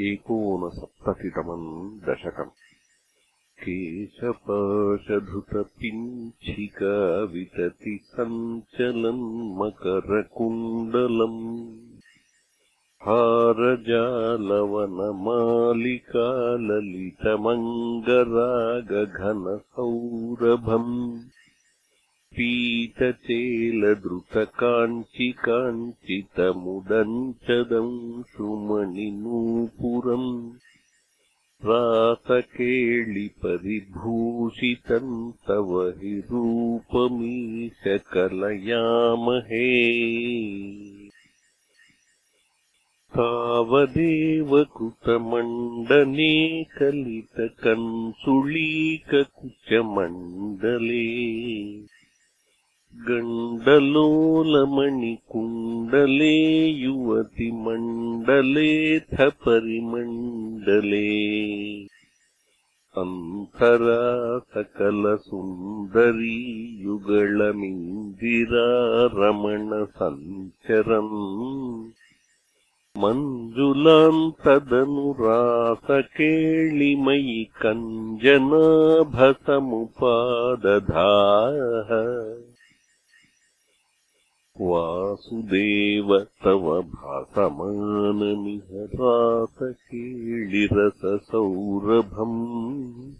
एकोनसप्ततितमम् दशकम्। केशपाशधृतपिञ्छिकाविततिसञ्चलन् मकरकुण्डलम्। हारजालवनमालिकाललितमङ्गरागघनसौरभम् पीतचेलद्रुतकाञ्चिकाञ्चितमुदञ्चदम् सुमणिनूपुरम् रातकेळिपरिभूषितम् तव हि रूपमीशकलयामहे। तावदेव कृतमण्डने कलितकन्सुळीककुचमण्डले गण्डलोलमणिकुण्डले युवतिमण्डलेऽथ परिमण्डले अन्तरा सकलसुन्दरी युगळमिन्दिरारमणसञ्चरन् मञ्जुलान्तदनुरासकेळिमयि कञ्जनाभसमुपादधाः वासुदेव तव भासमानमिहरातकेळिरससौरभम्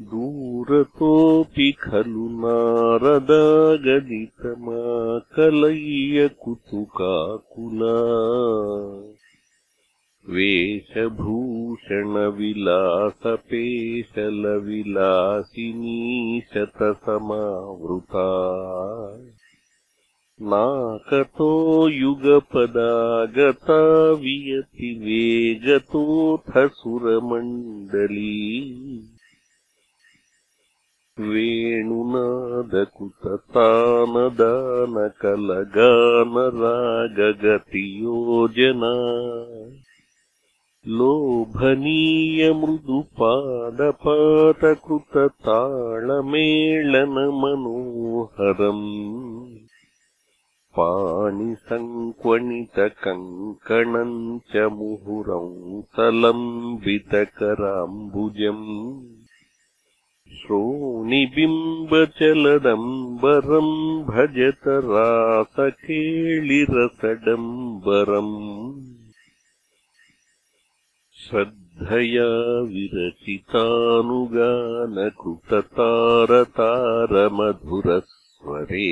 दूरतोऽपि खलु नारदागदितमाकलय्यकुतुकाकुला। वेषभूषणविलासपेशलविलासिनीशतसमावृता नाकतो युगपदागता वियति वेगतोऽथ सुरमण्डली वेणुनादकुततानदानकलगानरागगतियोजना। लोभनीयमृदुपादपातकृतताळमेळनमनोहरम् पाणिसङ्क्वणितकङ्कणम् च मुहुरंसलम्बितकराम्बुजम् श्रोणिबिम्बचलदम्बरम् भजत रासकेळिरसडम्बरम् श्रद्धया विरचितानुगानकृततारतारमधुरस्वरे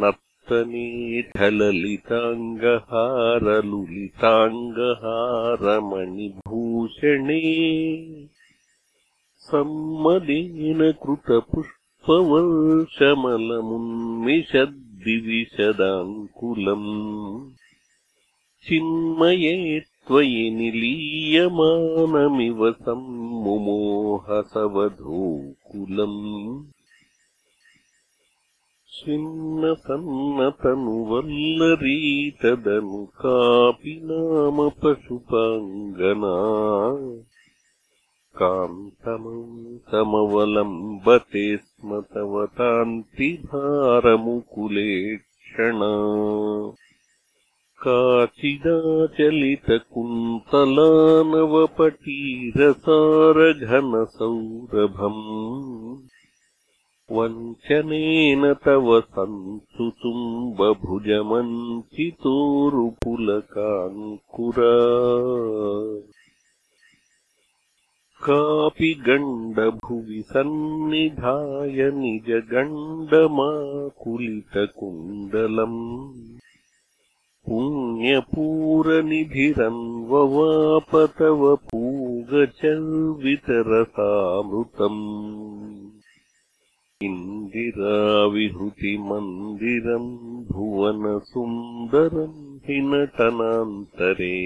नर्तनेऽढललिताङ्गहारलुलिताङ्गहारमणिभूषणे सम्मदेन कृतपुष्पवर्षमलमुन्मिषद्दिविशदाङ्कुलम् चिन्मये त्वयि निलीयमानमिव सम्मुमोहसवधूकुलम् छिन्नसन्नतनुवल्लरी कापि नाम पशुपाङ्गना। कान्तमन्तमवलम्बते स्म तव कान्तिभारमुकुलेक्षणा काचिदाचलितकुन्तलानवपटीरसारघनसौरभम् वञ्चनेन तव सन्तुतुम्बभुजमञ्चितोरुपुलकाङ्कुरा कापि गण्डभुवि सन्निधाय निजगण्डमाकुलितकुण्डलम्। पुण्यपूरनिधिरन्ववाप तव पूगचर्वितरसामृतम् इन्दिराविहृतिमन्दिरम् भुवनसुन्दरम् हि नटनान्तरे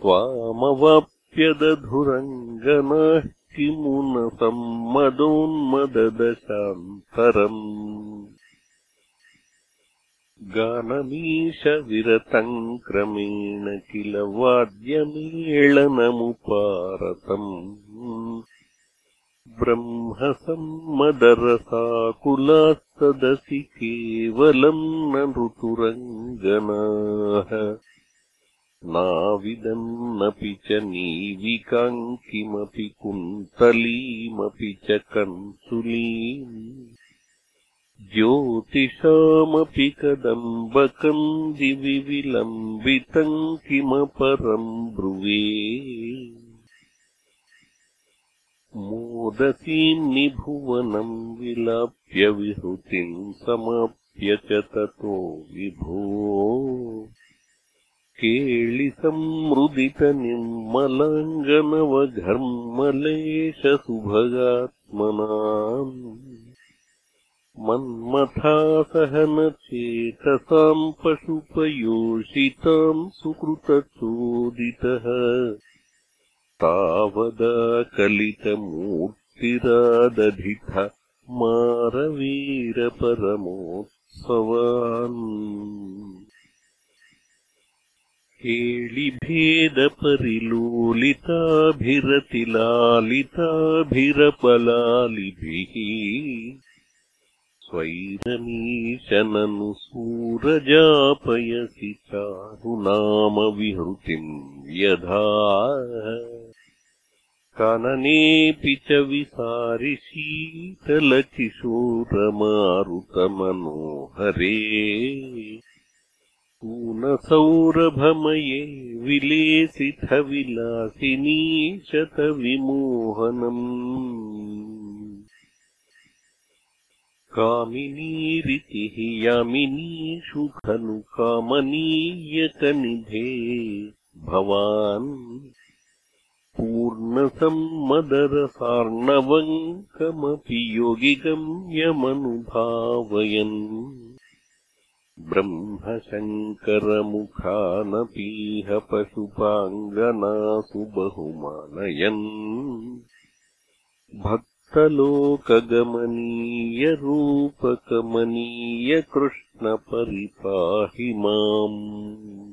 त्वामवाप्यदधुरङ्गनाः किमु न सम्मदोन्मददशान्तरम् गानमीशविरतम् क्रमेण किल वाद्यमेळनमुपारतम् ब्रह्मसम्मदरसाकुलास्तदसि केवलम् न ऋतुरङ्गनाः नाविदन्नपि च नीविकाम् किमपि कुन्तलीमपि च कन्सुलीम् ज्योतिषामपि कदम्बकम् दिवि विलम्बितम् किमपरम् ब्रुवे मोदसीन्निभुवनम् विलाप्य विहृतिम् समाप्य च ततो विभो। केळिसंमृदितनिर्मलाङ्गनवघर्मलेशसुभगात्मनाम् मन्मथासहनचेतसाम् पशुपयोषिताम् सुकृतचोदितः तावदाकलितमूर्तिरादधिथ मारवीरपरमोत्सवान्। केळिभेदपरिलोलिताभिरतिलालिताभिरपलालिभिः स्वैरमीशननु सूरजापयसि चारुनामविहृतिम् यधा कननेऽपि च विसारि पूनसौरभमये विलेसितविलासिनी कामिनीरितिः यामिनीषु खलु कामनीयकनिधे भवान् पूर्णसम्मदरसार्णवम् कमपि योगिगम् यमनुभावयन्। ब्रह्मशङ्करमुखानपीह पशुपाङ्गनासु बहुमानयन् भक्तलोकगमनीयरूपकमनीयकृष्णपरिपाहि माम्